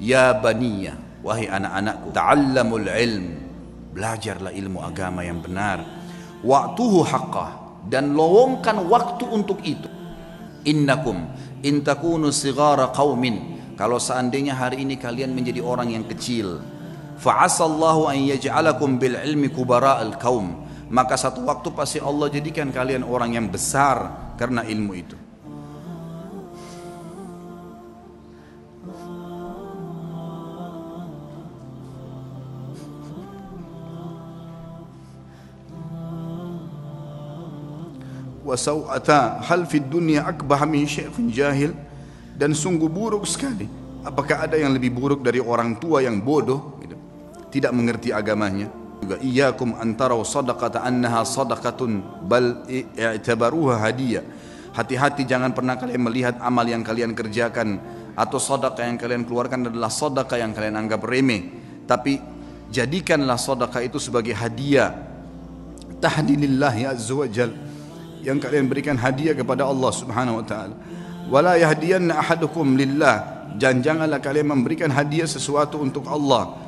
ya baniyah wahai anak-anakku ta'allamul ilm. Belajarlah ilmu agama yang benar. Waktuhu haqqah dan lowongkan waktu untuk itu. Innakum in takunu sigara qaumin. Kalau seandainya hari ini kalian menjadi orang yang kecil fa'asallahu an yaj'alakum bil ilmi kubara al kaum. Maka satu waktu pasti Allah jadikan kalian orang yang besar karena ilmu itu wasau'ata hal fid dunya akbah min syaikhun jahil. Dan sungguh buruk sekali. Apakah ada yang lebih buruk dari orang tua yang bodoh? Gitu, tidak mengerti agamanya. Juga iyyakum antarau sadaqata annaha sadaqatun bal i'tabaruha hadiyah hati-hati jangan pernah kalian melihat amal yang kalian kerjakan atau sedekah yang kalian keluarkan adalah sedekah yang kalian anggap remeh. Tapi jadikanlah sedekah itu sebagai hadiah. Tahdilillahi azza wajalla yang kalian berikan hadiah kepada Allah Subhanahu wa taala. Wala yahdiyanna ahadukum lillah. Janganlah kalian memberikan hadiah sesuatu untuk Allah.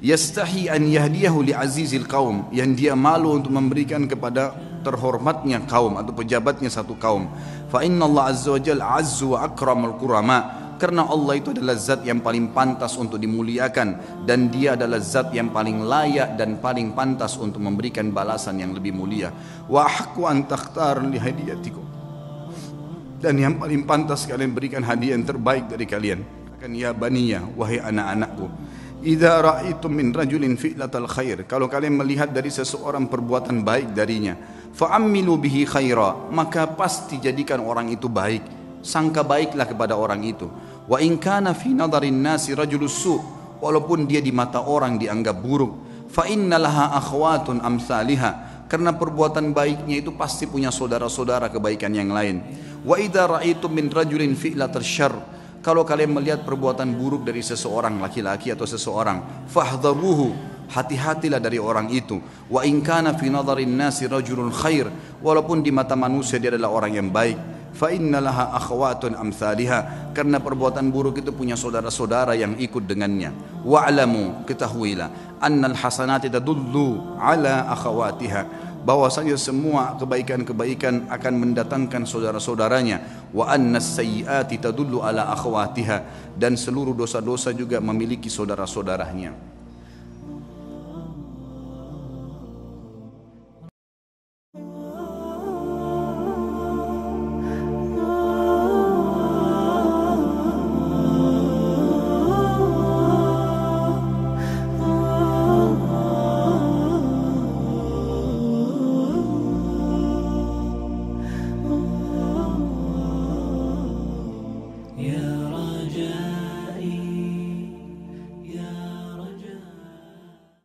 Yastahi an yahdiyahu li azizil qaum yang dia malu untuk memberikan kepada terhormatnya kaum atau pejabatnya satu kaum. Fa inna Allah azza wa jalla azzu wa akramul kurama karena Allah itu adalah zat yang paling pantas untuk dimuliakan dan dia adalah zat yang paling layak dan paling pantas untuk memberikan balasan yang lebih mulia. Wa haqqu an takhtar li hadiyatikum. Dan yang paling pantas kalian berikan hadiah yang terbaik dari kalian. Akan ya baniya wahai anak-anakku idza ra'aitum min rajulin fi'latal khair. Kalau kalian melihat dari seseorang perbuatan baik darinya fa'ammilu bihi khaira maka pasti jadikan orang itu baik sangka baiklah kepada orang itu. Wa in kana fi nadarin nasi rajulus su walaupun dia di mata orang dianggap buruk fa innalaha akhwatun amsalihha karena perbuatan baiknya itu pasti punya saudara-saudara kebaikan yang lain. Wa idza min rajulin fi'latal syarr. Kalau kalian melihat perbuatan buruk dari seseorang laki-laki atau seseorang fahdharuhu hati-hatilah dari orang itu. Wa in kana fi nadarin nasi rajulun khair. Walaupun di mata manusia dia adalah orang yang baik fa innalaha akhwatun amsalha karena perbuatan buruk itu punya saudara-saudara yang ikut dengannya. Wa'lamu ketahuilah annal hasanati tadullu ala akhawatiha. Bahwasanya semua kebaikan-kebaikan akan mendatangkan saudara-saudaranya. Wa annas sayyiati tadullu ala akhawatiha. Dan seluruh dosa-dosa juga memiliki saudara-saudaranya